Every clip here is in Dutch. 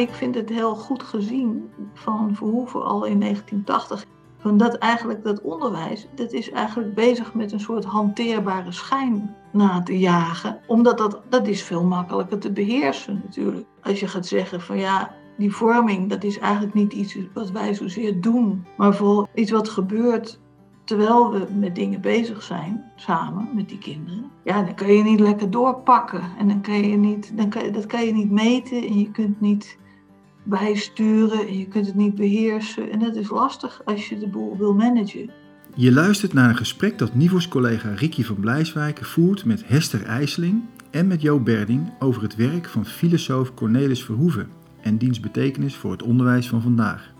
Ik vind het heel goed gezien van Verhoeven al in 1980. Van dat eigenlijk dat onderwijs, dat is eigenlijk bezig met een soort hanteerbare schijn na te jagen. Omdat dat, dat is veel makkelijker te beheersen natuurlijk. Als je gaat zeggen van ja, die vorming, dat is eigenlijk niet iets wat wij zozeer doen. Maar vooral iets wat gebeurt terwijl we met dingen bezig zijn, samen met die kinderen, ja, dan kan je niet lekker doorpakken. En dan kan je niet, dan kan, dat kan je niet meten en je kunt niet bijsturen en je kunt het niet beheersen. En dat is lastig als je de boel wil managen. Je luistert naar een gesprek dat Nivos collega Ricky van Blijswijk voert met Hester IJsseling en met Jo Berding over het werk van filosoof Cornelis Verhoeven en diens betekenis voor het onderwijs van vandaag.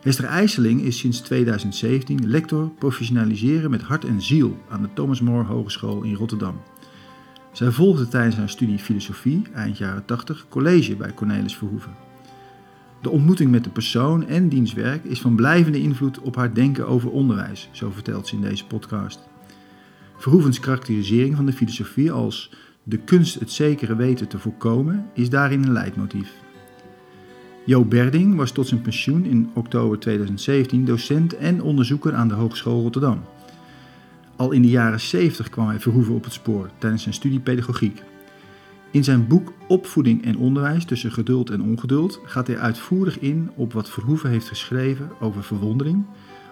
Hester IJsseling is sinds 2017 lector professionaliseren met hart en ziel aan de Thomas More Hogeschool in Rotterdam. Zij volgde tijdens haar studie filosofie, eind jaren 80, college bij Cornelis Verhoeven. De ontmoeting met de persoon en diens werk is van blijvende invloed op haar denken over onderwijs, zo vertelt ze in deze podcast. Verhoevens karakterisering van de filosofie als de kunst het zekere weten te voorkomen is daarin een leidmotief. Jo Berding was tot zijn pensioen in oktober 2017 docent en onderzoeker aan de Hogeschool Rotterdam. Al in de jaren 70 kwam hij Verhoeven op het spoor tijdens zijn studie pedagogiek. In zijn boek Opvoeding en onderwijs tussen geduld en ongeduld gaat hij uitvoerig in op wat Verhoeven heeft geschreven over verwondering,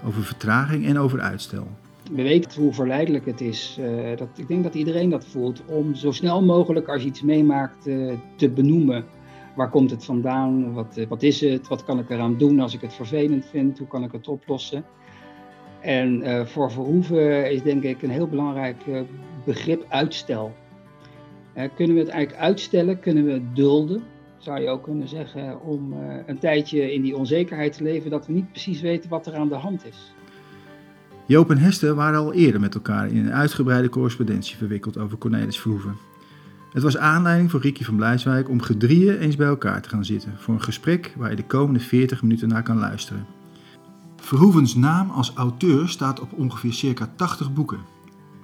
over vertraging en over uitstel. We weten hoe verleidelijk het is. Uh, dat, ik denk dat iedereen dat voelt om zo snel mogelijk als je iets meemaakt uh, te benoemen. Waar komt het vandaan? Wat, uh, wat is het? Wat kan ik eraan doen als ik het vervelend vind? Hoe kan ik het oplossen? En uh, voor Verhoeven is denk ik een heel belangrijk uh, begrip uitstel. Uh, kunnen we het eigenlijk uitstellen? Kunnen we het dulden? Zou je ook kunnen zeggen om een tijdje in die onzekerheid te leven dat we niet precies weten wat er aan de hand is. Joop en Hester waren al eerder met elkaar in een uitgebreide correspondentie verwikkeld over Cornelis Verhoeven. Het was aanleiding voor Ricky van Blijswijk om gedrieën eens bij elkaar te gaan zitten voor een gesprek waar je de komende 40 minuten naar kan luisteren. Verhoevens naam als auteur staat op ongeveer circa 80 boeken.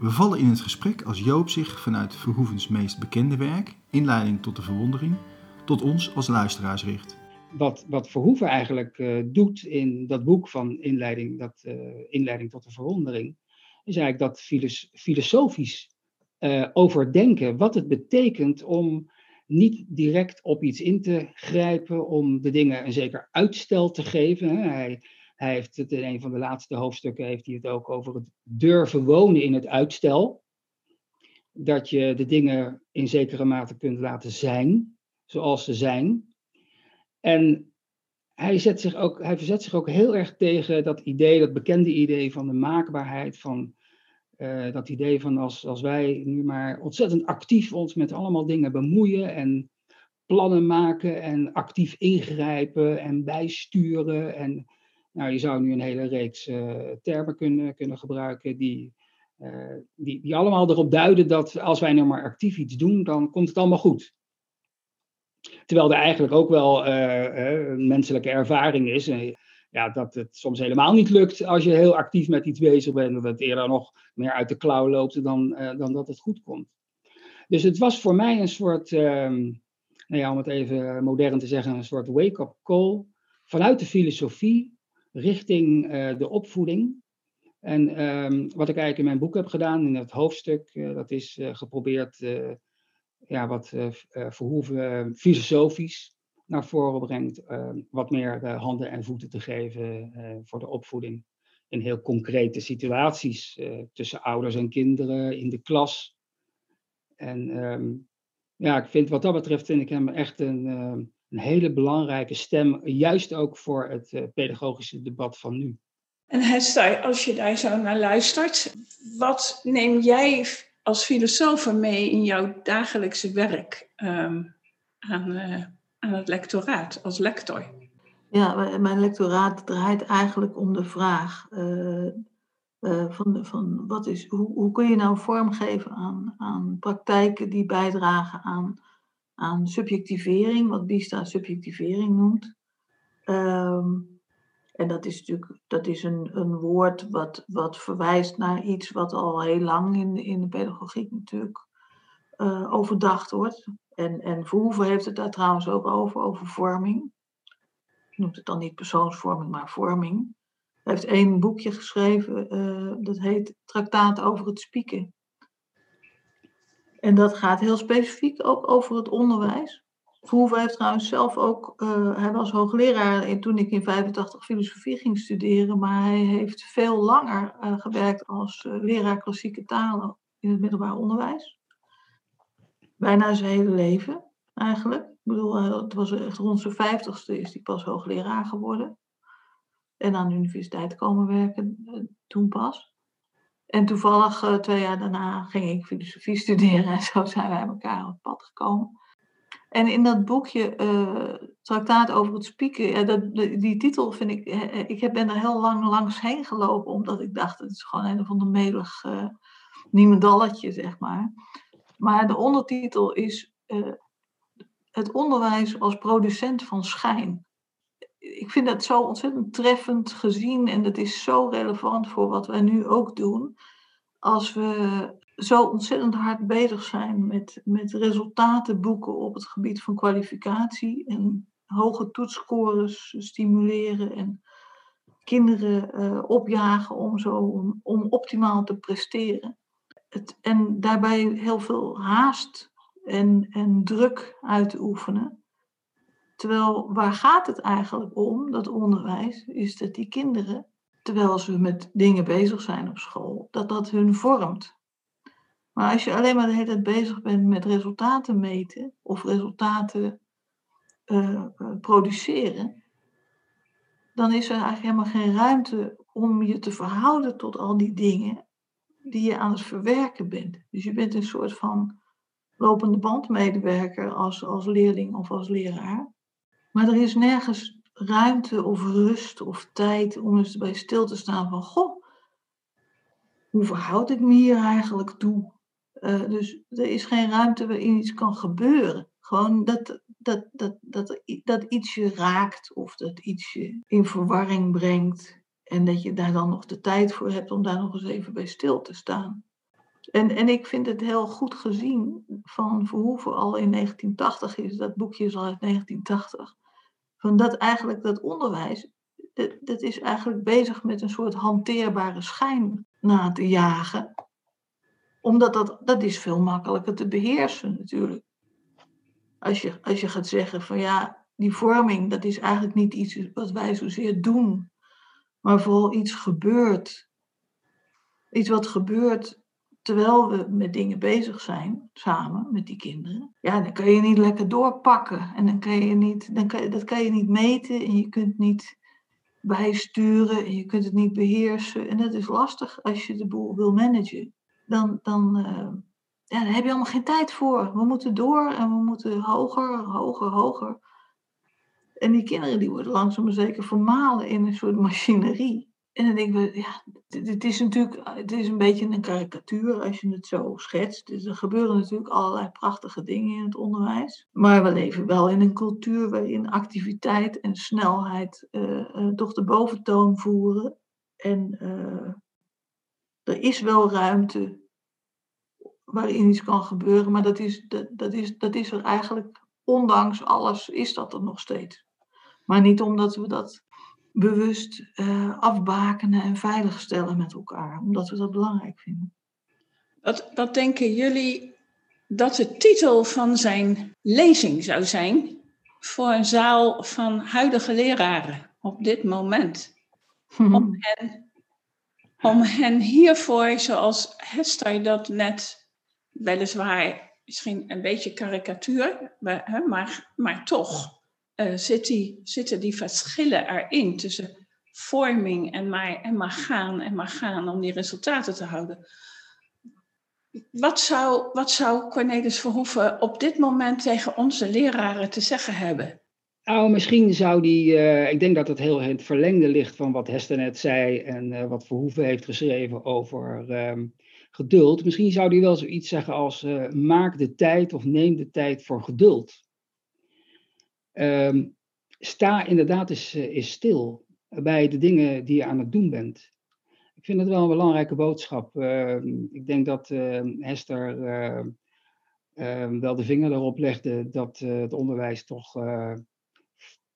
We vallen in het gesprek als Joop zich vanuit Verhoevens meest bekende werk, Inleiding tot de Verwondering, tot ons als luisteraars richt. Wat, wat Verhoeven eigenlijk uh, doet in dat boek van Inleiding, dat, uh, Inleiding tot de Verwondering, is eigenlijk dat filos filosofisch uh, overdenken wat het betekent om niet direct op iets in te grijpen, om de dingen een zeker uitstel te geven. Hij, hij heeft het in een van de laatste hoofdstukken heeft hij het ook over het durven wonen in het uitstel. Dat je de dingen in zekere mate kunt laten zijn, zoals ze zijn. En hij, zet zich ook, hij verzet zich ook heel erg tegen dat idee, dat bekende idee van de maakbaarheid, van uh, dat idee van als, als wij nu maar ontzettend actief ons met allemaal dingen bemoeien en plannen maken en actief ingrijpen en bijsturen en nou, je zou nu een hele reeks uh, termen kunnen, kunnen gebruiken die, uh, die, die allemaal erop duiden dat als wij nou maar actief iets doen, dan komt het allemaal goed. Terwijl er eigenlijk ook wel uh, een menselijke ervaring is. ja, dat het soms helemaal niet lukt als je heel actief met iets bezig bent. Dat het eerder nog meer uit de klauw loopt dan, dan dat het goed komt. Dus het was voor mij een soort, ehm, nou ja, om het even modern te zeggen, een soort wake-up call vanuit de filosofie richting uh, de opvoeding. En um, wat ik eigenlijk in mijn boek heb gedaan, in het hoofdstuk, uh, dat is uh, geprobeerd ja, wat Verhoeven filosofisch naar voren brengt. Ehm, wat meer handen en voeten te geven voor de opvoeding. In heel concrete situaties tussen ouders en kinderen, in de klas. En um, ja, ik vind wat dat betreft, vind ik hem echt een een hele belangrijke stem, juist ook voor het uh, pedagogische debat van nu. En Hester, als je daar zo naar luistert, wat neem jij als filosoof mee in jouw dagelijkse werk um, aan, uh, aan het lectoraat, als lector? Ja, mijn lectoraat draait eigenlijk om de vraag uh, van, van wat is, hoe, hoe kun je nou vormgeven aan, aan praktijken die bijdragen aan aan subjectivering, wat Bista subjectivering noemt. Um, en dat is natuurlijk dat is een, een woord wat, wat verwijst naar iets wat al heel lang in, in de pedagogiek natuurlijk overdacht wordt. En, en Verhoeven heeft het daar trouwens ook over, over vorming. Noemt het dan niet persoonsvorming, maar vorming. Hij heeft één boekje geschreven, dat heet Traktaat over het spieken. En dat gaat heel specifiek ook over het onderwijs. Verhoeven heeft trouwens zelf ook, uh, hij was hoogleraar toen ik in 85 filosofie ging studeren, maar hij heeft veel langer uh, gewerkt als uh, leraar klassieke talen in het middelbaar onderwijs. Bijna zijn hele leven eigenlijk. Ik bedoel, het was echt rond zijn vijftigste is hij pas hoogleraar geworden. En aan de universiteit komen werken toen pas. En toevallig twee jaar daarna ging ik filosofie studeren en zo zijn wij elkaar op pad gekomen. En in dat boekje, uh, Traktaat over het spieken, ja, dat, die titel vind ik, ik ben er heel lang langs heen gelopen, omdat ik dacht, het is gewoon een of ander melig uh, zeg maar. Maar de ondertitel is het onderwijs als producent van schijn. Ik vind dat zo ontzettend treffend gezien en dat is zo relevant voor wat wij nu ook doen. Als we zo ontzettend hard bezig zijn met, met resultaten boeken op het gebied van kwalificatie en hoge toetsscores stimuleren en kinderen uh, opjagen om zo om, om, optimaal te presteren. Het, en daarbij heel veel haast en, en druk uit te oefenen. Terwijl waar gaat het eigenlijk om, dat onderwijs, is dat die kinderen, terwijl ze met dingen bezig zijn op school, dat dat hun vormt. Maar als je alleen maar de hele tijd bezig bent met resultaten meten of resultaten uh, produceren, dan is er eigenlijk helemaal geen ruimte om je te verhouden tot al die dingen die je aan het verwerken bent. Dus je bent een soort van lopende bandmedewerker als, als leerling of als leraar. Maar er is nergens ruimte of rust of tijd om eens bij stil te staan van, goh, hoe verhoud ik me hier eigenlijk toe? Uh, dus er is geen ruimte waarin iets kan gebeuren. Gewoon dat, dat, dat, dat, dat iets je raakt of dat iets je in verwarring brengt. En dat je daar dan nog de tijd voor hebt om daar nog eens even bij stil te staan. En, en ik vind het heel goed gezien van Verhoeven al in 1980 is, dat boekje is al uit 1980. Van dat eigenlijk dat onderwijs, dat, is eigenlijk bezig met een soort hanteerbare schijn na te jagen omdat dat, dat is veel makkelijker te beheersen natuurlijk. Als je, als je gaat zeggen van ja, die vorming, dat is eigenlijk niet iets wat wij zozeer doen, maar vooral iets gebeurt. Iets wat gebeurt terwijl we met dingen bezig zijn, samen met die kinderen. Ja, dan kan je niet lekker doorpakken. En dan kan je niet, dan kan, dat kan je niet meten en je kunt niet bijsturen en je kunt het niet beheersen. En dat is lastig als je de boel wil managen dan, dan, uh, ja, daar heb je allemaal geen tijd voor. We moeten door en we moeten hoger, hoger, hoger. En die kinderen die worden langzaam maar zeker vermalen in een soort machinerie. En dan denken we, ja, het is natuurlijk het is een beetje een karikatuur als je het zo schetst. Dus er gebeuren natuurlijk allerlei prachtige dingen in het onderwijs. Maar we leven wel in een cultuur waarin activiteit en snelheid uh, uh, toch de boventoon voeren. En er is wel ruimte waarin iets kan gebeuren, maar dat is, dat, dat, is, dat is er eigenlijk, ondanks alles, is dat er nog steeds. Maar niet omdat we dat bewust uh, afbakenen en veiligstellen met elkaar, omdat we dat belangrijk vinden. Wat, wat denken jullie dat de titel van zijn lezing zou zijn voor een zaal van huidige leraren op dit moment? Om hen om hen hiervoor, zoals Hester dat net, weliswaar misschien een beetje karikatuur, maar, maar toch die, zitten die verschillen erin tussen vorming en maar, en maar gaan en maar gaan om die resultaten te houden. Wat zou, wat zou Cornelis Verhoeven op dit moment tegen onze leraren te zeggen hebben? Nou, misschien zou die, uh, ik denk dat het heel in het verlengde ligt van wat Hester net zei en uh, wat Verhoeven heeft geschreven over um, geduld. Misschien zou die wel zoiets zeggen als maak de tijd of neem de tijd voor geduld. Um, sta inderdaad eens, eens stil bij de dingen die je aan het doen bent. Ik vind het wel een belangrijke boodschap. Ehm, ik denk dat Hester ehm, wel de vinger erop legde dat het onderwijs toch,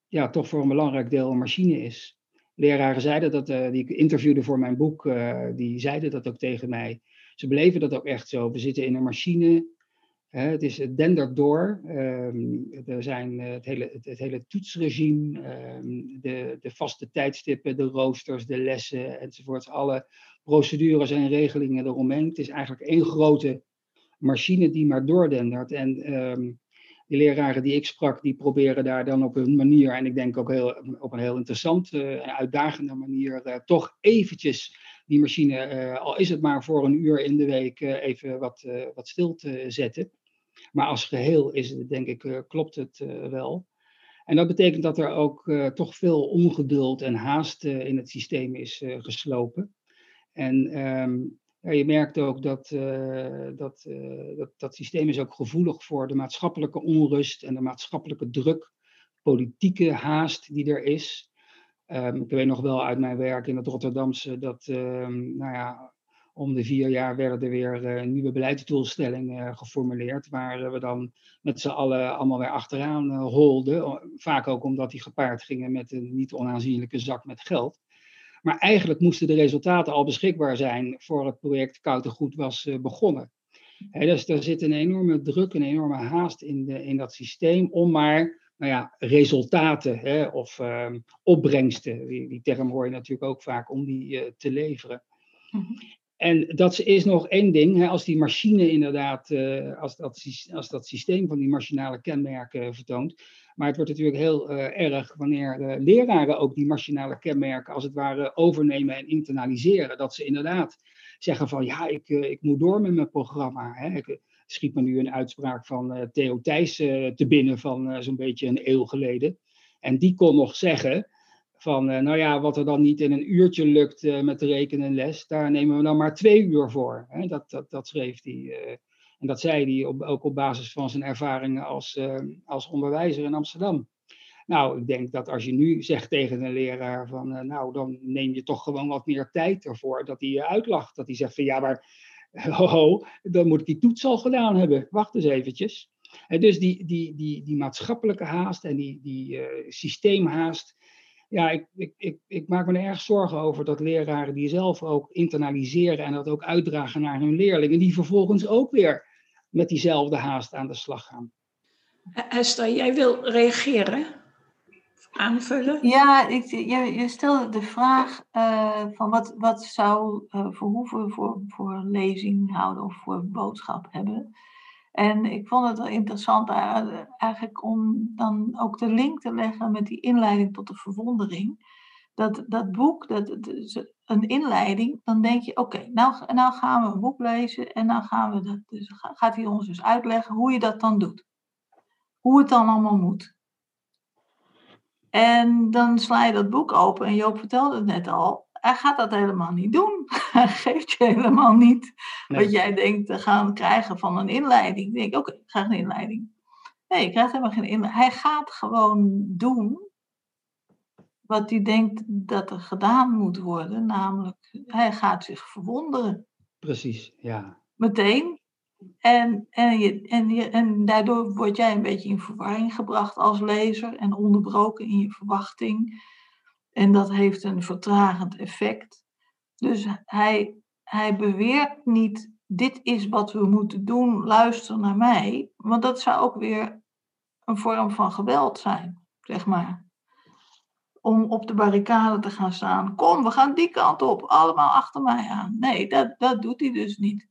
ja, toch voor een belangrijk deel een machine is. Leraren zeiden dat, die ik interviewde voor mijn boek, die zeiden dat ook tegen mij. Ze beleven dat ook echt zo. We zitten in een machine het, is, dendert door. Ehm, er zijn eh, het, hele, het, hele toetsregime, ehm, de, de vaste tijdstippen, de roosters, de lessen enzovoort. Alle procedures en regelingen eromheen. Het is eigenlijk één grote machine die maar doordendert. En um, die leraren die ik sprak, die proberen daar dan op een manier, en ik denk ook heel, op een heel interessante en uitdagende manier, uh, toch eventjes die machine, al is het maar voor een uur in de week, even wat, wat stil te zetten. Maar als geheel is het, denk ik, uh, klopt het uh, wel. En dat betekent dat er ook uh, toch veel ongeduld en haast in het systeem is geslopen. En ja, je merkt ook dat, dat, dat dat systeem is ook gevoelig voor de maatschappelijke onrust en de maatschappelijke druk, politieke haast die er is. Um, ik weet nog wel uit mijn werk in het Rotterdamse dat um, nou ja, om de vier jaar werden er weer uh, nieuwe beleidsdoelstellingen uh, geformuleerd, waar we dan met z'n allen allemaal weer achteraan holden. Vaak ook omdat die gepaard gingen met een niet onaanzienlijke zak met geld. Maar eigenlijk moesten de resultaten al beschikbaar zijn voor het project Koud en Goed was begonnen. Dus er zit een enorme druk, een enorme haast in, de, in dat systeem om maar nou ja, resultaten of ehm, opbrengsten, die, term hoor je natuurlijk ook vaak, om die te leveren. -hmm. En dat is nog één ding, hè, als die machine inderdaad, uh, als, dat, als dat systeem van die machinale kenmerken vertoont. Maar het wordt natuurlijk heel uh, erg wanneer de leraren ook die machinale kenmerken als het ware overnemen en internaliseren. Dat ze inderdaad zeggen van ja, ik, uh, ik moet door met mijn programma. Hè. Ik schiet me nu een uitspraak van Theo Thijs te binnen van zo'n beetje een eeuw geleden. En die kon nog zeggen, van, uh, nou ja, wat er dan niet in een uurtje lukt uh, met de rekenenles, daar nemen we dan maar twee uur voor. Hè? Dat, dat, dat schreef hij. Uh, en dat zei hij ook op basis van zijn ervaringen als, als onderwijzer in Amsterdam. Nou, ik denk dat als je nu zegt tegen een leraar van, nou, dan neem je toch gewoon wat meer tijd ervoor, dat hij je uitlacht. Dat hij zegt van, ja, maar ho, ho, dan moet ik die toets al gedaan hebben. Wacht eens eventjes. En dus die, die, die, die maatschappelijke haast en die, die systeemhaast, ja, ik, ik, ik, ik, maak me er erg zorgen over dat leraren die zelf ook internaliseren en dat ook uitdragen naar hun leerlingen, die vervolgens ook weer met diezelfde haast aan de slag gaan. Esther, jij wil reageren? Aanvullen? Ja, ik, je, je stelde de vraag uh, van wat, wat zou uh, Verhoeven voor, voor lezing houden of voor boodschap hebben. En ik vond het wel interessant eigenlijk om dan ook de link te leggen met die inleiding tot de verwondering. Dat, dat boek, dat, een inleiding, dan denk je, oké, nou, nou gaan we een boek lezen en dan gaan we dat, dus gaat hij ons dus uitleggen hoe je dat dan doet. Hoe het dan allemaal moet. En dan sla je dat boek open en Joop vertelde het net al hij gaat dat helemaal niet doen. Hij geeft je helemaal niet wat jij denkt te gaan krijgen van een inleiding. Ik denk, oké, okay, ik krijg een inleiding. Nee, je krijgt helemaal geen inleiding. Hij gaat gewoon doen wat hij denkt dat er gedaan moet worden. Namelijk, hij gaat zich verwonderen. Precies, ja. Meteen. En, en, je, en, je, en daardoor word jij een beetje in verwarring gebracht als lezer en onderbroken in je verwachting. En dat heeft een vertragend effect. Dus hij, hij beweert niet, dit is wat we moeten doen, luister naar mij. Want dat zou ook weer een vorm van geweld zijn, zeg maar. Om op de barricade te gaan staan. Kom, we gaan die kant op, allemaal achter mij aan. Nee, dat, dat doet hij dus niet.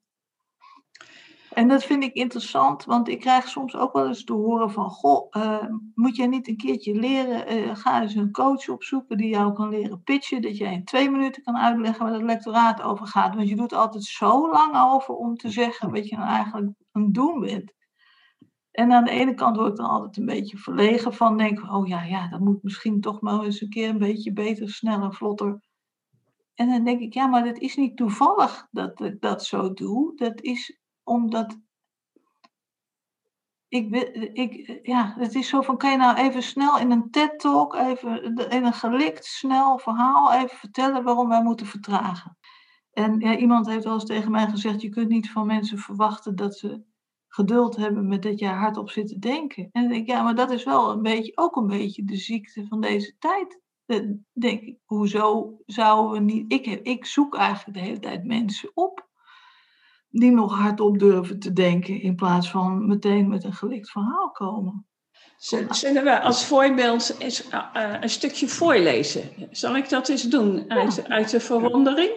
En dat vind ik interessant, want ik krijg soms ook wel eens te horen van, goh, uh, moet jij niet een keertje leren, uh, ga eens een coach opzoeken die jou kan leren pitchen, dat jij in twee minuten kan uitleggen waar het lectoraat over gaat. Want je doet altijd zo lang over om te zeggen wat je nou eigenlijk aan het doen bent. En aan de ene kant word ik dan altijd een beetje verlegen van, denk oh ja, ja, dat moet misschien toch maar eens een keer een beetje beter, sneller, vlotter. En dan denk ik, ja, maar dat is niet toevallig dat ik dat zo doe. Dat is omdat ik, ik, ja, het is zo van, kan je nou even snel in een TED-talk, even in een gelikt, snel verhaal, even vertellen waarom wij moeten vertragen. En ja, iemand heeft wel eens tegen mij gezegd, je kunt niet van mensen verwachten dat ze geduld hebben met dat je hardop zit te denken. En dan denk ik, ja, maar dat is wel een beetje, ook een beetje de ziekte van deze tijd. Dan denk ik, hoezo zouden we niet... Ik, ik zoek eigenlijk de hele tijd mensen op die nog hardop durven te denken in plaats van meteen met een gelikt verhaal komen. Zullen we als voorbeeld eens uh, een stukje voorlezen? Zal ik dat eens doen uit, uit de verwondering?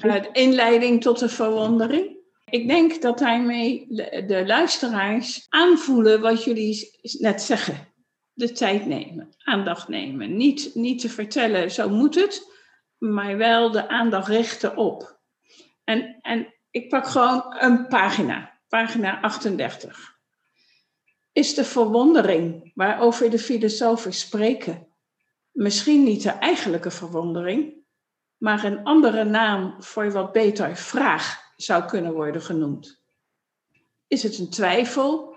Uit inleiding tot de verwondering. Ik denk dat daarmee de luisteraars aanvoelen wat jullie net zeggen. De tijd nemen, aandacht nemen. Niet, niet te vertellen, zo moet het, maar wel de aandacht richten op. En, en ik pak gewoon een pagina, pagina 38. Is de verwondering waarover de filosofen spreken misschien niet de eigenlijke verwondering, maar een andere naam voor wat beter vraag zou kunnen worden genoemd? Is het een twijfel,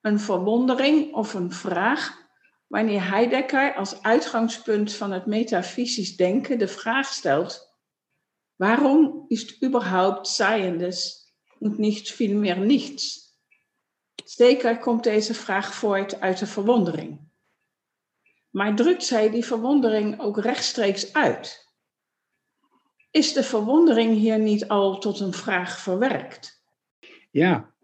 een verwondering of een vraag wanneer Heidegger als uitgangspunt van het metafysisch denken de vraag stelt: waarom is het überhaupt Seiendes und nicht vielmehr nichts? Zeker komt deze vraag voort uit de verwondering. Maar drukt zij die verwondering ook rechtstreeks uit? Is de verwondering hier niet al tot een vraag verwerkt? Ja,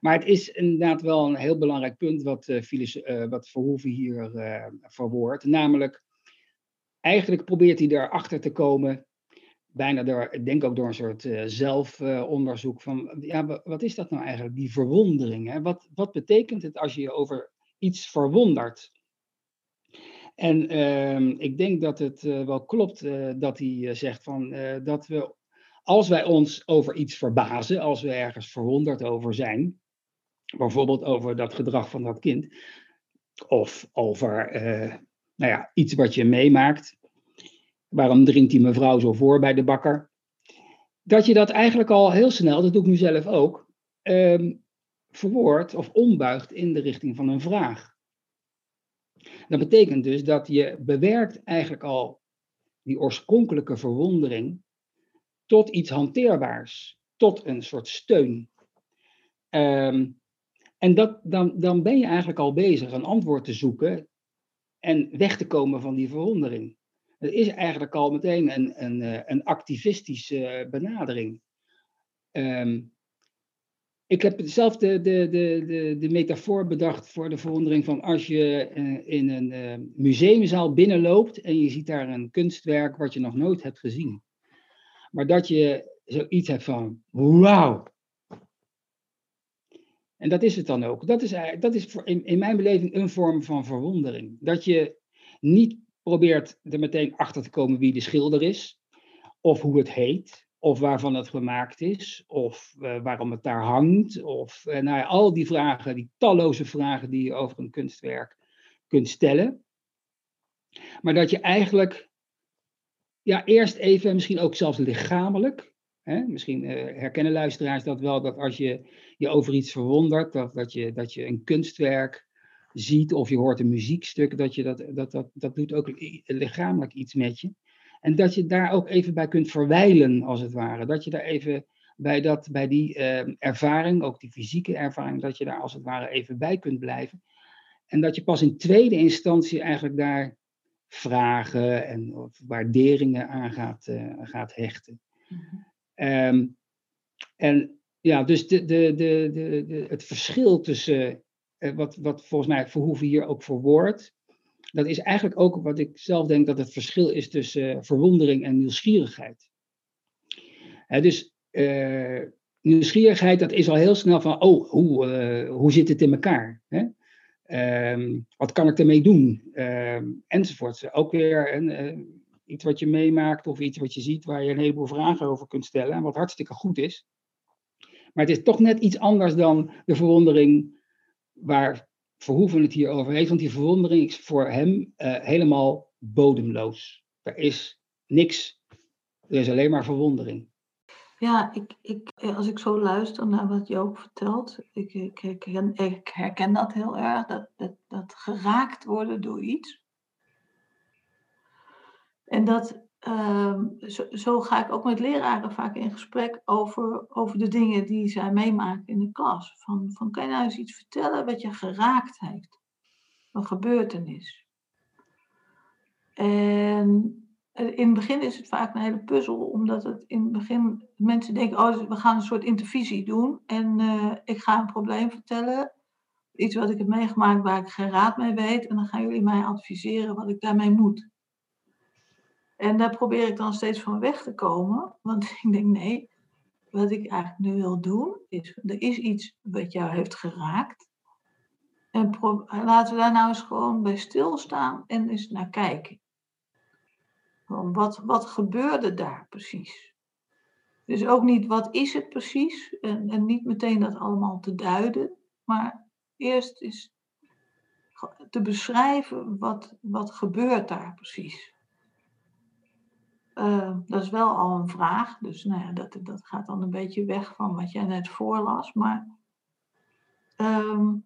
maar het is inderdaad wel een heel belangrijk punt wat, uh, wat Verhoeven hier uh, verwoordt. Namelijk, eigenlijk probeert hij erachter te komen, bijna door, ik denk ook door een soort zelfonderzoek van, ja, wat is dat nou eigenlijk, die verwondering? Hè? Wat, wat betekent het als je je over iets verwondert? En ehm, ik denk dat het uh, wel klopt uh, dat hij zegt van, dat we, als wij ons over iets verbazen, als we ergens verwonderd over zijn, bijvoorbeeld over dat gedrag van dat kind, of over nou ja, iets wat je meemaakt, waarom drinkt die mevrouw zo voor bij de bakker, dat je dat eigenlijk al heel snel, dat doe ik nu zelf ook, um, verwoordt of ombuigt in de richting van een vraag. Dat betekent dus dat je bewerkt eigenlijk al die oorspronkelijke verwondering tot iets hanteerbaars, tot een soort steun. Um, en dat, dan, dan ben je eigenlijk al bezig een antwoord te zoeken en weg te komen van die verwondering. Het is eigenlijk al meteen een, een, eh, een activistische benadering. Um, ik heb zelf de, de, de, de, metafoor bedacht voor de verwondering van als je uh, in een uh, museumzaal binnenloopt en je ziet daar een kunstwerk wat je nog nooit hebt gezien. Maar dat je zoiets hebt van, wauw. En dat is het dan ook. Dat is, dat is in, in mijn beleving een vorm van verwondering. Dat je niet probeert er meteen achter te komen wie de schilder is, of hoe het heet, of waarvan het gemaakt is, of uh, waarom het daar hangt, of uh, nou ja, al die vragen, die talloze vragen die je over een kunstwerk kunt stellen. Maar dat je eigenlijk, ja, eerst even, misschien ook zelfs lichamelijk, hè, misschien uh, herkennen luisteraars dat wel, dat als je je over iets verwondert, dat, dat, je, dat je een kunstwerk ziet of je hoort een muziekstuk, dat, je dat, dat, dat, dat doet ook lichamelijk iets met je. En dat je daar ook even bij kunt verwijlen, als het ware. Dat je daar even bij, dat, bij die uh, ervaring, ook die fysieke ervaring, dat je daar als het ware even bij kunt blijven. En dat je pas in tweede instantie eigenlijk daar vragen en of waarderingen aan gaat, uh, gaat hechten. Um, en ja, dus de, de, de, de, het verschil tussen, wat, wat volgens mij Verhoeven hier ook verwoordt, dat is eigenlijk ook wat ik zelf denk dat het verschil is tussen uh, verwondering en nieuwsgierigheid. dus uh, nieuwsgierigheid, dat is al heel snel van, oh, hoe, hoe zit het in elkaar? Hè? Um, wat kan ik ermee doen? Um, enzovoort. Ook weer een, iets wat je meemaakt of iets wat je ziet waar je een heleboel vragen over kunt stellen en wat hartstikke goed is. Maar het is toch net iets anders dan de verwondering waar Verhoeven het hier over heeft, want die verwondering is voor hem uh, helemaal bodemloos. Er is niks, er is alleen maar verwondering. Ja, ik, ik, als ik zo luister naar wat Joop vertelt, ik, ik, ik, herken, ik herken dat heel erg, dat, dat, dat geraakt worden door iets. En dat ehm, zo, ga ik ook met leraren vaak in gesprek over, over de dingen die zij meemaken in de klas. Van, van kan je nou eens iets vertellen wat je geraakt heeft? Een gebeurtenis. En in het begin is het vaak een hele puzzel, omdat het in het begin mensen denken, oh, we gaan een soort intervisie doen en uh, ik ga een probleem vertellen, iets wat ik heb meegemaakt waar ik geen raad mee weet, en dan gaan jullie mij adviseren wat ik daarmee moet. En daar probeer ik dan steeds van weg te komen, want ik denk, nee, wat ik eigenlijk nu wil doen, is, er is iets wat jou heeft geraakt. En laten we daar nou eens gewoon bij stilstaan en eens naar kijken. Wat, wat gebeurde daar precies? Dus ook niet wat is het precies en, en niet meteen dat allemaal te duiden, maar eerst is te beschrijven wat, wat gebeurt daar precies. Uh, dat is wel al een vraag, dus nou ja, dat, dat gaat dan een beetje weg van wat jij net voorlas. Maar um,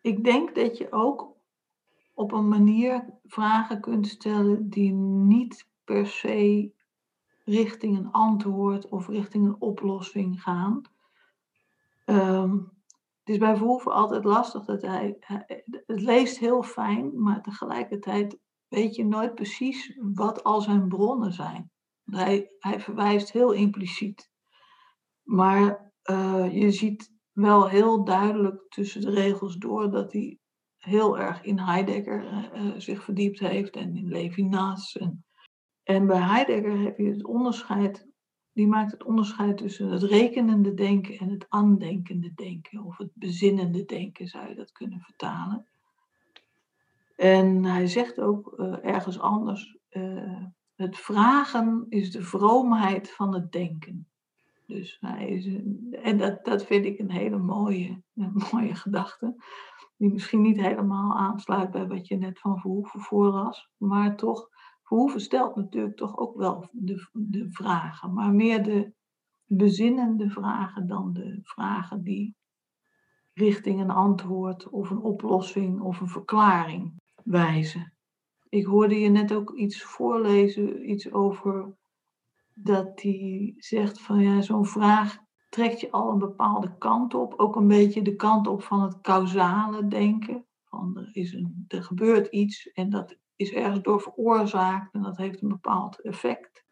ik denk dat je ook op een manier vragen kunt stellen die niet per se richting een antwoord of richting een oplossing gaan. Um, het is bij altijd lastig dat hij, het leest heel fijn, maar tegelijkertijd weet je nooit precies wat al zijn bronnen zijn. Hij, hij verwijst heel impliciet. Maar uh, je ziet wel heel duidelijk tussen de regels door dat hij heel erg in Heidegger uh, zich verdiept heeft en in Levinas. En, en bij Heidegger heb je het onderscheid, die maakt het onderscheid tussen het rekenende denken en het aandenkende denken, of het bezinnende denken zou je dat kunnen vertalen. En hij zegt ook uh, ergens anders, uh, het vragen is de vroomheid van het denken. Dus hij is, en dat, dat vind ik een hele mooie, een mooie gedachte die misschien niet helemaal aansluit bij wat je net van Verhoeven voorlas. Maar toch, Verhoeven stelt natuurlijk toch ook wel de, de vragen, maar meer de bezinnende vragen dan de vragen die richting een antwoord of een oplossing of een verklaring wijzen. Ik hoorde je net ook iets voorlezen, iets over dat hij zegt van ja, zo'n vraag trekt je al een bepaalde kant op. Ook een beetje de kant op van het causale denken. Van er, is een, er gebeurt iets en dat is ergens door veroorzaakt en dat heeft een bepaald effect.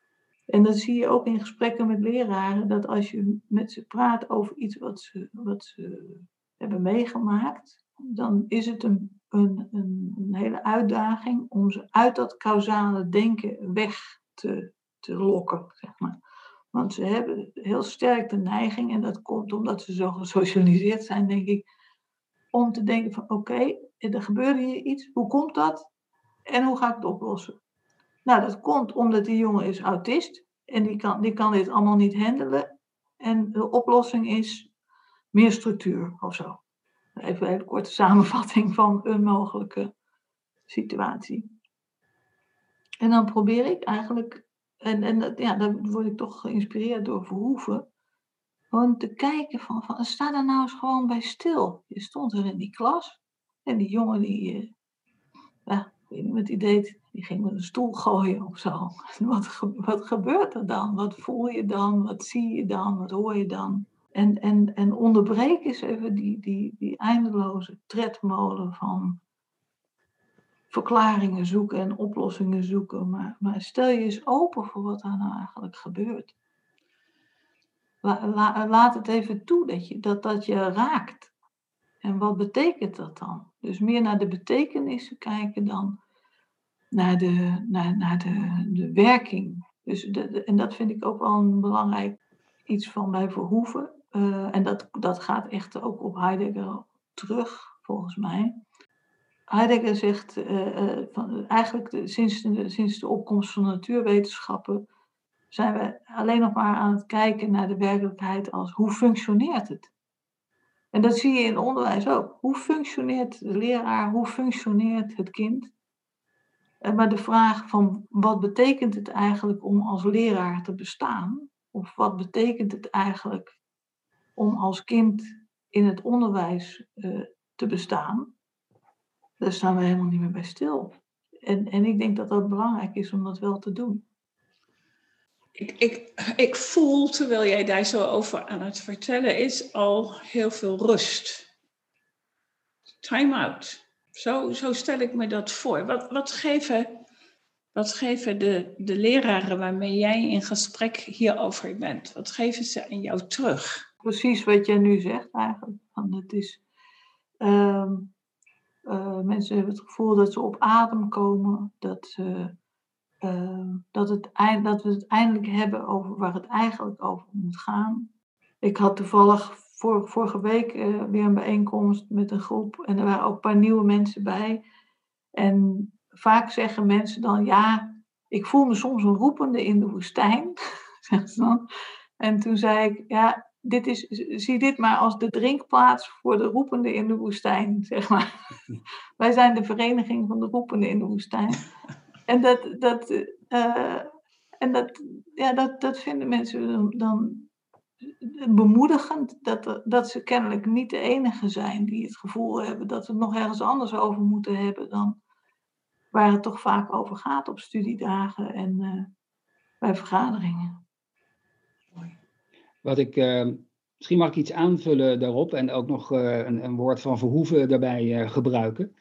En dat zie je ook in gesprekken met leraren, dat als je met ze praat over iets wat ze, wat ze hebben meegemaakt, dan is het een, een, een, hele uitdaging om ze uit dat causale denken weg te, te lokken, zeg maar. Want ze hebben heel sterk de neiging, en dat komt omdat ze zo gesocialiseerd zijn, denk ik, om te denken van oké, er gebeurde hier iets, hoe komt dat en hoe ga ik het oplossen? Nou, dat komt omdat die jongen is autist en die kan, die kan dit allemaal niet handelen. En de oplossing is meer structuur of zo. Even een hele korte samenvatting van een mogelijke situatie. En dan probeer ik eigenlijk en, en ja, dan word ik toch geïnspireerd door Verhoeven. Gewoon te kijken van, van, sta daar nou eens gewoon bij stil. Je stond er in die klas. En die jongen die, uh, ja, ik weet niet wat hij deed. Die ging met een stoel gooien of zo. Wat, wat gebeurt er dan? Wat voel je dan? Wat zie je dan? Wat hoor je dan? En, en, en onderbreek eens even die, die, die eindeloze tredmolen van verklaringen zoeken en oplossingen zoeken. Maar, maar stel je eens open voor wat er nou eigenlijk gebeurt. laat het even toe dat, je, dat dat je raakt. En wat betekent dat dan? Dus meer naar de betekenissen kijken dan naar de, naar, naar de, de werking. Dus de, en dat vind ik ook wel een belangrijk iets van bij Verhoeven. Uh, en dat, dat gaat echt ook op Heidegger terug, volgens mij. Heidegger zegt uh, van, eigenlijk sinds, de, sinds de opkomst van de natuurwetenschappen zijn we alleen nog maar aan het kijken naar de werkelijkheid als hoe functioneert het? En dat zie je in onderwijs ook. Hoe functioneert de leraar? Hoe functioneert het kind? Maar de vraag van wat betekent het eigenlijk om als leraar te bestaan? Of wat betekent het eigenlijk om als kind in het onderwijs uh, te bestaan? Daar staan we helemaal niet meer bij stil. en, en ik denk dat dat belangrijk is om dat wel te doen. Ik, ik, ik voel, terwijl jij daar zo over aan het vertellen is, al heel veel rust. Time out. Zo, zo stel ik me dat voor. Wat, wat geven, wat geven de, de leraren waarmee jij in gesprek hierover bent? Wat geven ze aan jou terug? Precies wat jij nu zegt eigenlijk. Want het is, ehm, uh, mensen hebben het gevoel dat ze op adem komen, dat, uh, dat, het, dat we het eindelijk hebben over waar het eigenlijk over moet gaan. Ik had toevallig vor, vorige week uh, weer een bijeenkomst met een groep en er waren ook een paar nieuwe mensen bij. En vaak zeggen mensen dan, ja, ik voel me soms een roepende in de woestijn, ze dan. En toen zei ik, ja, dit is, zie dit maar als de drinkplaats voor de roepende in de woestijn, zeg maar. Wij zijn de vereniging van de roepende in de woestijn. En dat, dat, uh, en dat, ja, dat, dat vinden mensen dan bemoedigend, dat, dat ze kennelijk niet de enige zijn die het gevoel hebben dat we het nog ergens anders over moeten hebben dan waar het toch vaak over gaat op studiedagen en uh, bij vergaderingen. Wat ik, uh, misschien mag ik iets aanvullen daarop en ook nog uh, een, een, woord van Verhoeven daarbij uh, gebruiken.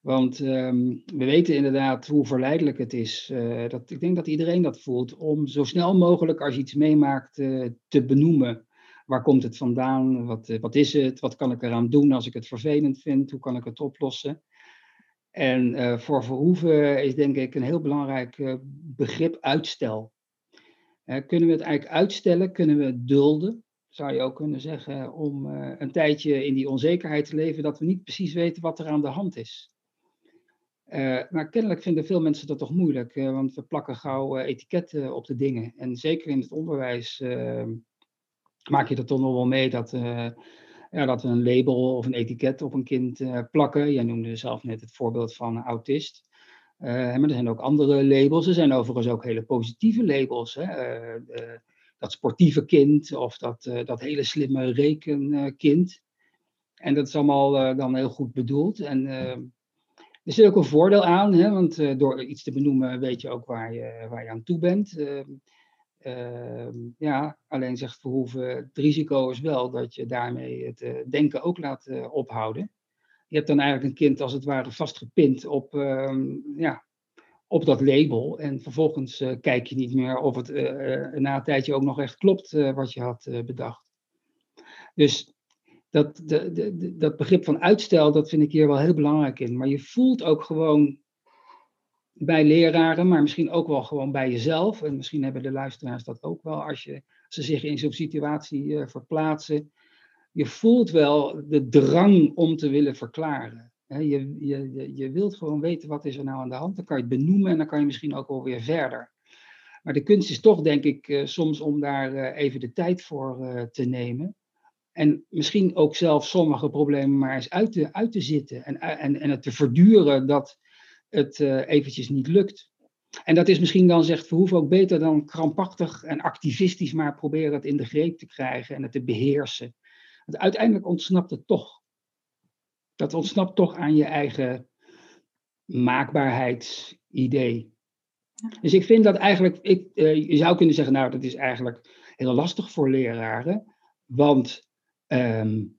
Want um, we weten inderdaad hoe verleidelijk het is. dat, ik denk dat iedereen dat voelt om zo snel mogelijk als je iets meemaakt te benoemen. Waar komt het vandaan? Wat, wat is het? Wat kan ik eraan doen als ik het vervelend vind? Hoe kan ik het oplossen? En voor Verhoeven is denk ik een heel belangrijk begrip uitstel kunnen we het eigenlijk uitstellen? Kunnen we het dulden? Zou je ook kunnen zeggen, om uh, een tijdje in die onzekerheid te leven, dat we niet precies weten wat er aan de hand is. Uh, maar kennelijk vinden veel mensen dat toch moeilijk, uh, want we plakken gauw etiketten op de dingen. En zeker in het onderwijs maak je er toch nog wel mee dat, ja, dat we een label of een etiket op een kind plakken. Jij noemde zelf net het voorbeeld van een autist. Uh, maar er zijn ook andere labels. Er zijn overigens ook hele positieve labels. Hè? Uh, dat sportieve kind of dat, dat hele slimme rekenkind. En dat is allemaal dan heel goed bedoeld. En er zit ook een voordeel aan, hè? want door iets te benoemen weet je ook waar je, waar je aan toe bent. Ehm, ja, alleen zegt Verhoeven, het risico is wel dat je daarmee het denken ook laat ophouden je hebt dan eigenlijk een kind als het ware vastgepind op, uh, ja, op dat label. En vervolgens uh, kijk je niet meer of het uh, na een tijdje ook nog echt klopt wat je had bedacht. Dus dat, de, de, dat begrip van uitstel, dat vind ik hier wel heel belangrijk in. Maar je voelt ook gewoon bij leraren, maar misschien ook wel gewoon bij jezelf. En misschien hebben de luisteraars dat ook wel als je, ze zich in zo'n situatie verplaatsen je voelt wel de drang om te willen verklaren. je, je, je wilt gewoon weten wat is er nou aan de hand. Dan kan je het benoemen en dan kan je misschien ook wel weer verder. Maar de kunst is toch, denk ik, eh, soms om daar eh, even de tijd voor eh, te nemen. En misschien ook zelf sommige problemen maar eens uit te, uit te zitten. En, en, en het te verduren dat het eventjes niet lukt. En dat is misschien dan, zegt Verhoeven, ook beter dan krampachtig en activistisch maar proberen het in de greep te krijgen en het te beheersen. Want uiteindelijk ontsnapt het toch. Dat ontsnapt toch aan je eigen maakbaarheidsidee. Dus ik vind dat eigenlijk, ik, uh, je zou kunnen zeggen, nou, dat is eigenlijk heel lastig voor leraren. Want um,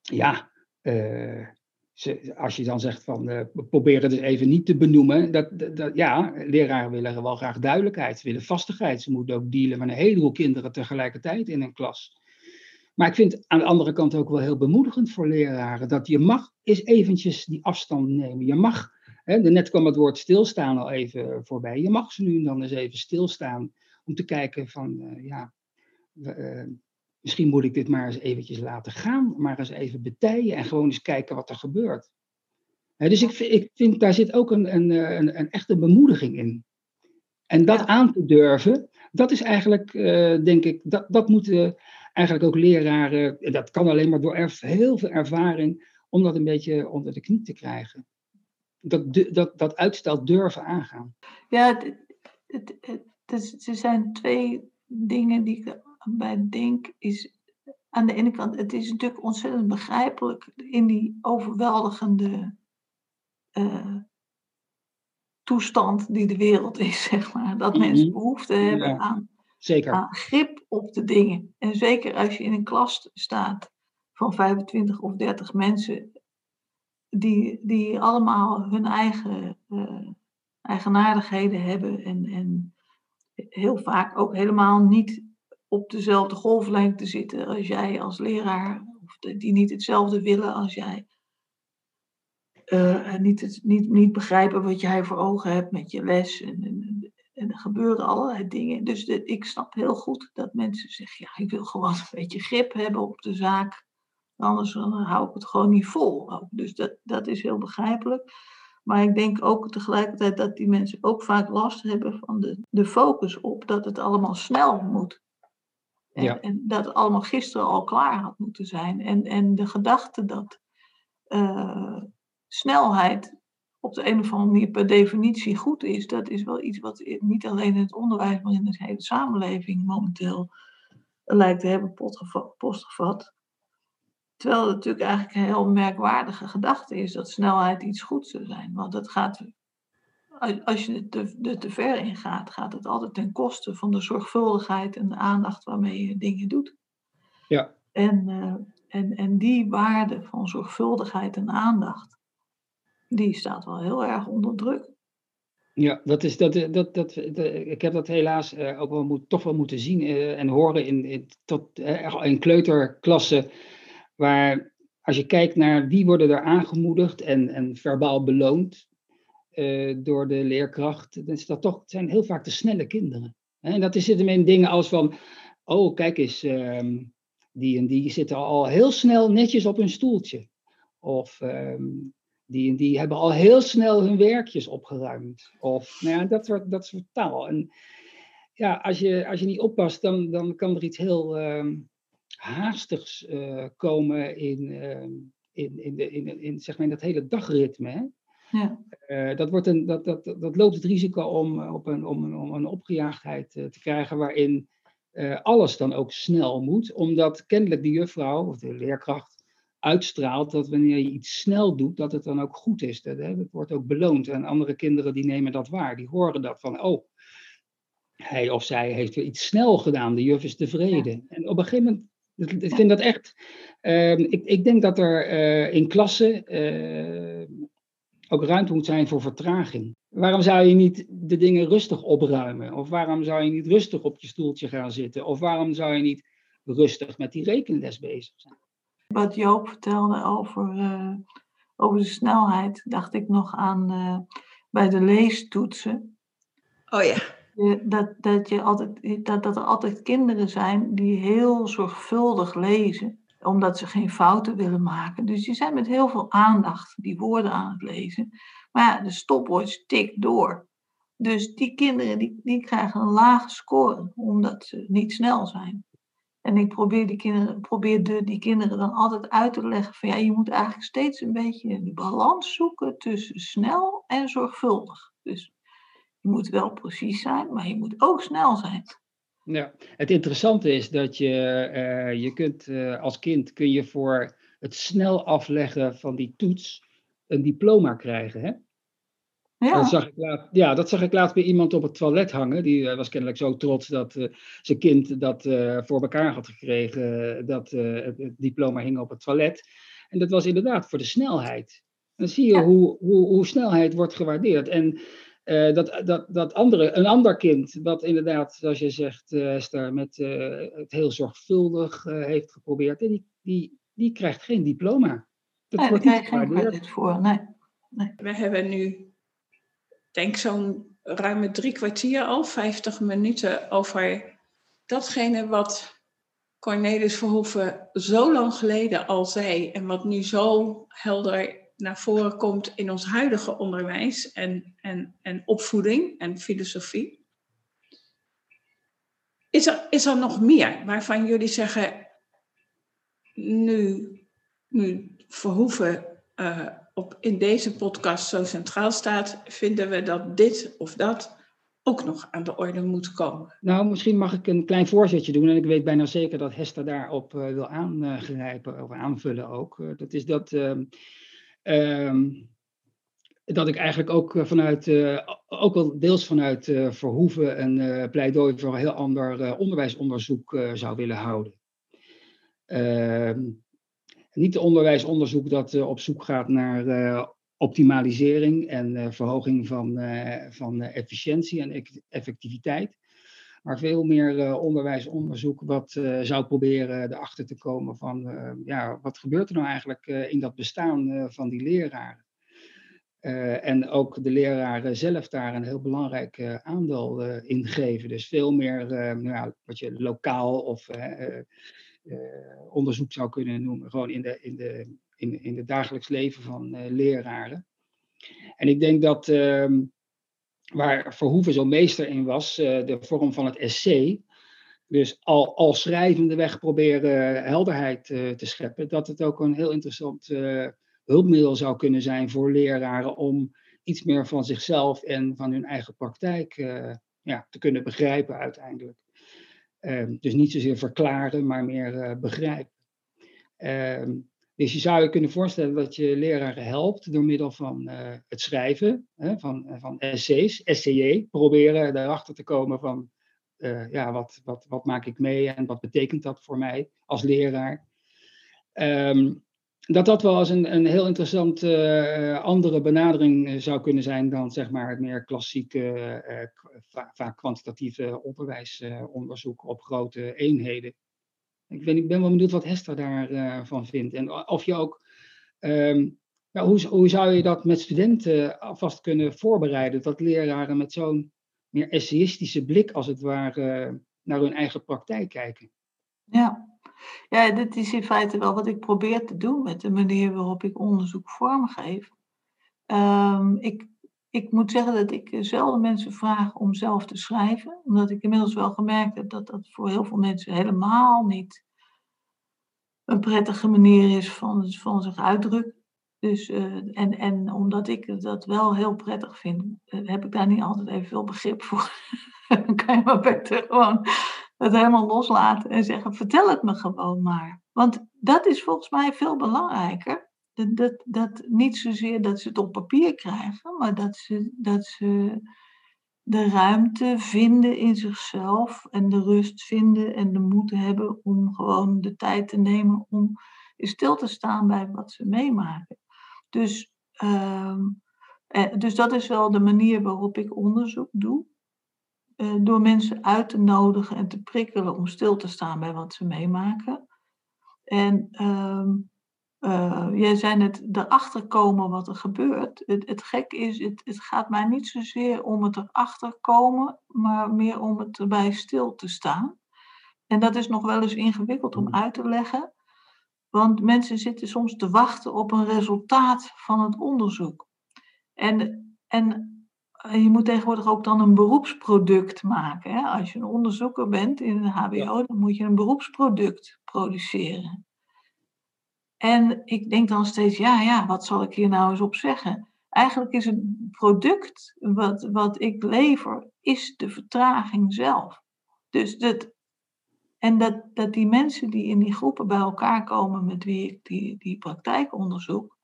ja, uh, ze, als je dan zegt van uh, probeer het eens even niet te benoemen. Dat, dat, ja, leraren willen wel graag duidelijkheid, ze willen vastigheid. Ze moeten ook dealen met een heleboel kinderen tegelijkertijd in een klas. Maar ik vind aan de andere kant ook wel heel bemoedigend voor leraren dat je mag eens eventjes die afstand nemen. Je mag, hè, net kwam het woord stilstaan al even voorbij, je mag ze nu dan eens even stilstaan om te kijken van, uh, ja, uh, misschien moet ik dit maar eens eventjes laten gaan, maar eens even betijen en gewoon eens kijken wat er gebeurt. Hè, dus ik, ik, vind, daar zit ook een, een, een, een echte bemoediging in. En dat aan te durven, dat is eigenlijk, uh, denk ik, dat, dat moeten eigenlijk ook leraren, dat kan alleen maar door heel veel ervaring, om dat een beetje onder de knie te krijgen. Dat, dat, dat uitstel durven aangaan. Ja, het, het, het, er zijn twee dingen die ik bij denk. Is, aan de ene kant, het is natuurlijk ontzettend begrijpelijk in die overweldigende uh, toestand die de wereld is, zeg maar. Dat Mhm. mensen behoefte hebben Ja. aan, Zeker. grip op de dingen. En zeker als je in een klas staat van 25 of 30 mensen, die, die allemaal hun eigen eh, eigenaardigheden hebben en, en heel vaak ook helemaal niet op dezelfde golflengte zitten als jij als leraar, of die niet hetzelfde willen als jij. En niet, het, niet, niet begrijpen wat jij voor ogen hebt met je les. En, en, en er gebeuren allerlei dingen. Dus de- ik snap heel goed dat mensen zeggen: ja, ik wil gewoon een beetje grip hebben op de zaak. Anders dan hou ik het gewoon niet vol. ook. Dus dat, dat is heel begrijpelijk. Maar ik denk ook tegelijkertijd dat die mensen ook vaak last hebben van de, de focus op dat het allemaal snel moet. En, Ja. en dat het allemaal gisteren al klaar had moeten zijn. En, en de gedachte dat eh, snelheid op de een of andere manier per definitie goed is, dat is wel iets wat niet alleen in het onderwijs, maar in de hele samenleving momenteel lijkt te hebben postgevat. Terwijl het natuurlijk eigenlijk een heel merkwaardige gedachte is dat snelheid iets goeds zou zijn. Want het gaat, als- je er te, er te ver in gaat, gaat het altijd ten koste van de zorgvuldigheid en de aandacht waarmee je dingen doet. Ja. En, eh, en, en die waarde van zorgvuldigheid en aandacht, die staat wel heel erg onder druk. Ja, dat is, dat, dat, dat, ik heb dat helaas eh, ook wel moet, toch wel moeten zien eh, en horen in, in, tot, eh, in kleuterklassen. Waar als je kijkt naar wie worden er aangemoedigd en, en verbaal beloond eh, door de leerkracht, dan is dat toch, zijn heel vaak de snelle kinderen. En dat is- zit hem in dingen als van, oh kijk eens, ehm, die en die zitten al heel snel netjes op hun stoeltje. Of ehm, die en die hebben al heel snel hun werkjes opgeruimd. Of nou ja, dat, soort, dat soort taal. En ja, als je, als je niet oppast, dan, dan kan er iets heel ehm, haastigs eh, komen in, ehm, in, in, de, in, in, zeg maar in dat hele dagritme. Hè? Ja. Eh, dat, wordt een, dat, dat, dat loopt het risico om, eh, op een, om, een, om een opgejaagdheid te krijgen waarin alles dan ook snel moet, omdat kennelijk de juffrouw of de leerkracht uitstraalt dat wanneer je iets snel doet, dat het dan ook goed is. Dat, hè, dat wordt ook beloond. En andere kinderen die nemen dat waar, die horen dat van, oh, hij of zij heeft weer iets snel gedaan, de juf is tevreden. En op een gegeven moment, ik- ik vind dat echt, ehm, ik, ik denk dat er eh, in klassen eh, ook ruimte moet zijn voor vertraging. Waarom zou je niet de dingen rustig opruimen? Of waarom zou je niet rustig op je stoeltje gaan zitten? Of waarom zou je niet rustig met die rekenles bezig zijn? Wat Joop vertelde over, eh, over de snelheid, dacht ik nog aan eh, bij de leestoetsen. Oh ja. Dat, dat, je altijd, dat, dat er altijd kinderen zijn die heel zorgvuldig lezen, omdat ze geen fouten willen maken. Dus die zijn met heel veel aandacht die woorden aan het lezen. Maar ja, de stopwatch tikt door. Dus die kinderen die, die krijgen een lage score, omdat ze niet snel zijn. En ik probeer, die kinderen, probeer de, die kinderen dan altijd uit te leggen van ja, je moet eigenlijk steeds een beetje de balans zoeken tussen snel en zorgvuldig. Dus je moet wel precies zijn, maar je moet ook snel zijn. Ja, het interessante is dat je, eh, je kunt eh, als kind kun je voor het snel afleggen van die toets een diploma krijgen. Hè? Ja, Dat, zag ik laat, ja, dat zag ik laatst bij iemand op het toilet hangen. Die eh, was kennelijk zo trots dat eh, zijn kind dat eh, voor elkaar had gekregen. dat eh, het, het diploma hing op het toilet. En dat was inderdaad voor de snelheid. Dan zie je Ja. hoe, hoe, hoe snelheid wordt gewaardeerd. En eh, dat, dat, dat andere, een ander kind, wat inderdaad, zoals je zegt, Esther, met eh, het heel zorgvuldig heeft geprobeerd, die, die, die krijgt geen diploma. Dat nee, daar wordt krijg niet je geen gewaardeerd. voor. Nee. We hebben nu, denk zo'n ruime drie kwartier al, 50 minuten over datgene wat Cornelis Verhoeven zo lang geleden al zei en wat nu zo helder naar voren komt in ons huidige onderwijs en, en, en opvoeding en filosofie. Is er, is er nog meer waarvan jullie zeggen, nu, nu Verhoeven eh, in deze podcast zo centraal staat, vinden we dat dit of dat ook nog aan de orde moet komen. Nou, misschien mag ik een klein voorzetje doen. En ik weet bijna zeker dat Hester daarop eh, wil aangrijpen of aanvullen ook. Eh, dat is dat. ehm, ehm, dat ik eigenlijk ook vanuit, ook wel deels vanuit Verhoeven een pleidooi voor een heel ander onderwijsonderzoek zou willen houden. Niet onderwijsonderzoek dat op zoek gaat naar optimalisering en uh, verhoging van, van efficiëntie en effectiviteit. Maar veel meer onderwijsonderzoek wat zou proberen erachter te komen van ja, wat gebeurt er nou eigenlijk in dat bestaan van die leraren. en ook de leraren zelf daar een heel belangrijk aandeel in geven. Dus veel meer nou ja, wat je lokaal of onderzoek zou kunnen noemen, gewoon in de, in de, in, in het dagelijks leven van uh, leraren. En ik denk dat uh, waar Verhoeven zo meester in was, uh, de vorm van het essay, dus al, al schrijvende weg proberen helderheid te scheppen, dat het ook een heel interessant hulpmiddel zou kunnen zijn voor leraren om iets meer van zichzelf en van hun eigen praktijk ja, te kunnen begrijpen uiteindelijk. Ehm, dus niet zozeer verklaren, maar meer begrijpen. Ehm, dus je zou je kunnen voorstellen dat je leraren helpt door middel van uh, het schrijven van, uh, van essays, SCJ, proberen daarachter te komen van ja, wat, wat, wat maak ik mee en wat betekent dat voor mij als leraar. Um, dat dat wel eens een, een heel interessant andere benadering zou kunnen zijn dan zeg maar het meer klassieke, vaak kwantitatieve onderwijsonderzoek op grote eenheden. Ik ik ben wel benieuwd wat Hester daarvan uh, vindt. En of je ook, nou, hoe, hoe zou je dat met studenten alvast kunnen voorbereiden? Dat leraren met zo'n meer essayistische blik, als het ware, naar hun eigen praktijk kijken. Ja. Ja, dit is in feite wel wat ik probeer te doen met de manier waarop ik onderzoek vormgeef. Um, ik, ik moet zeggen dat ik zelden mensen vraag om zelf te schrijven, omdat ik inmiddels wel gemerkt heb dat dat voor heel veel mensen helemaal niet een prettige manier is van, van zich uitdrukken. Dus, uh, en, en omdat ik dat wel heel prettig vind, uh, heb ik daar niet altijd even veel begrip voor. Dan kan je maar beter gewoon het helemaal loslaten en zeggen: vertel het me gewoon maar. Want dat is volgens mij veel belangrijker dat, dat, niet zozeer dat ze het op papier krijgen, maar dat ze, dat ze de ruimte vinden in zichzelf en de rust vinden en de moed hebben om gewoon de tijd te nemen om stil te staan bij wat ze meemaken. Dus, uh, dus dat is wel de manier waarop ik onderzoek doe. Uh, door mensen uit te nodigen en te prikkelen om stil te staan bij wat ze meemaken. En uh, uh, jij zei net, erachter komen wat er gebeurt. Het, het gek is, het, het gaat mij niet zozeer om het erachter komen, maar meer om het erbij stil te staan. En dat is nog wel eens ingewikkeld om uit te leggen, want mensen zitten soms te wachten op een resultaat van het onderzoek. En, en je moet tegenwoordig ook dan een beroepsproduct maken. Hè? Als je een onderzoeker bent in een HBO, dan moet je een beroepsproduct produceren. En ik denk dan steeds, ja, ja, wat zal ik hier nou eens op zeggen? Eigenlijk is het product wat, wat ik lever, is de vertraging zelf. Dus dat, en dat, dat die mensen die in die groepen bij elkaar komen met wie ik die, die praktijk onderzoek,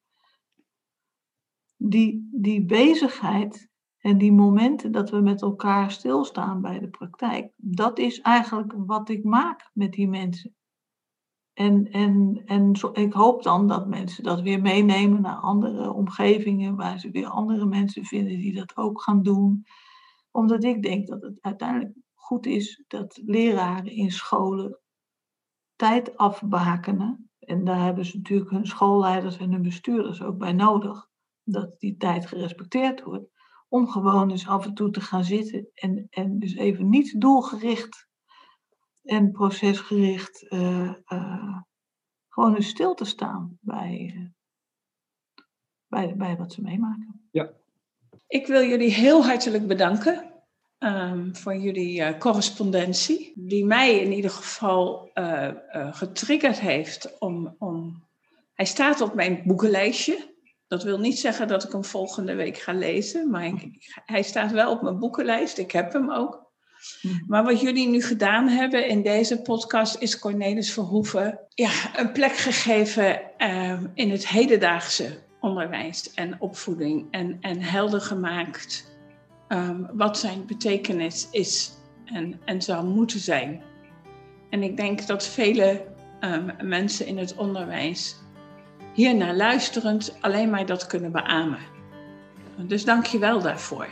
die, die bezigheid en die momenten dat we met elkaar stilstaan bij de praktijk, dat is eigenlijk wat ik maak met die mensen. En, en, en ik hoop dan dat mensen dat weer meenemen naar andere omgevingen, waar ze weer andere mensen vinden die dat ook gaan doen. Omdat ik denk dat het uiteindelijk goed is dat leraren in scholen tijd afbakenen. En daar hebben ze natuurlijk hun schoolleiders en hun bestuurders ook bij nodig. Dat die tijd gerespecteerd wordt. Om gewoon dus af en toe te gaan zitten en, en dus even niet doelgericht en procesgericht uh, uh, gewoon eens stil te staan bij, uh, bij, bij wat ze meemaken. Ja. Ik wil jullie heel hartelijk bedanken um, voor jullie correspondentie, die mij in ieder geval getriggerd heeft om, om. Hij staat op mijn boekenlijstje. Dat wil niet zeggen dat ik hem volgende week ga lezen, maar ik, hij staat wel op mijn boekenlijst. Ik heb hem ook. Hmm. Maar wat jullie nu gedaan hebben in deze podcast is Cornelis Verhoeven ja, een plek gegeven uh, in het hedendaagse onderwijs en opvoeding en, en helder gemaakt ehm, wat zijn betekenis is en, en zou moeten zijn. En ik denk dat vele um, mensen in het onderwijs hier naar luisterend alleen maar dat kunnen beamen. Dus dank je wel daarvoor.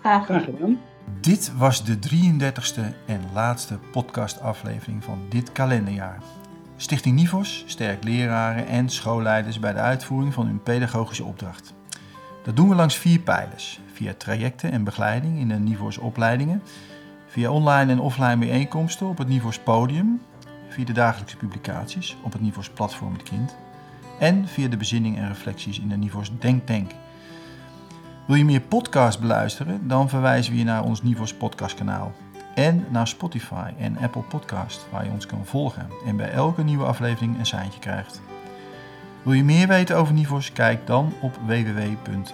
Graag gedaan. Dit was de 33ste en laatste podcastaflevering van dit kalenderjaar. Stichting Nivos sterkt leraren en schoolleiders bij de uitvoering van hun pedagogische opdracht. Dat doen we langs vier pijlers: via trajecten en begeleiding in de Nivos opleidingen, via online en offline bijeenkomsten op het Nivos podium, via de dagelijkse publicaties op het Nivos platform Het Kind en via de bezinning en reflecties in de Nivos Denktank. Wil je meer podcasts beluisteren? Dan verwijzen we je naar ons Nivos podcastkanaal en naar Spotify en Apple Podcast, waar je ons kan volgen en bij elke nieuwe aflevering een seintje krijgt. Wil je meer weten over Nivos? Kijk dan op www.nivos.nl.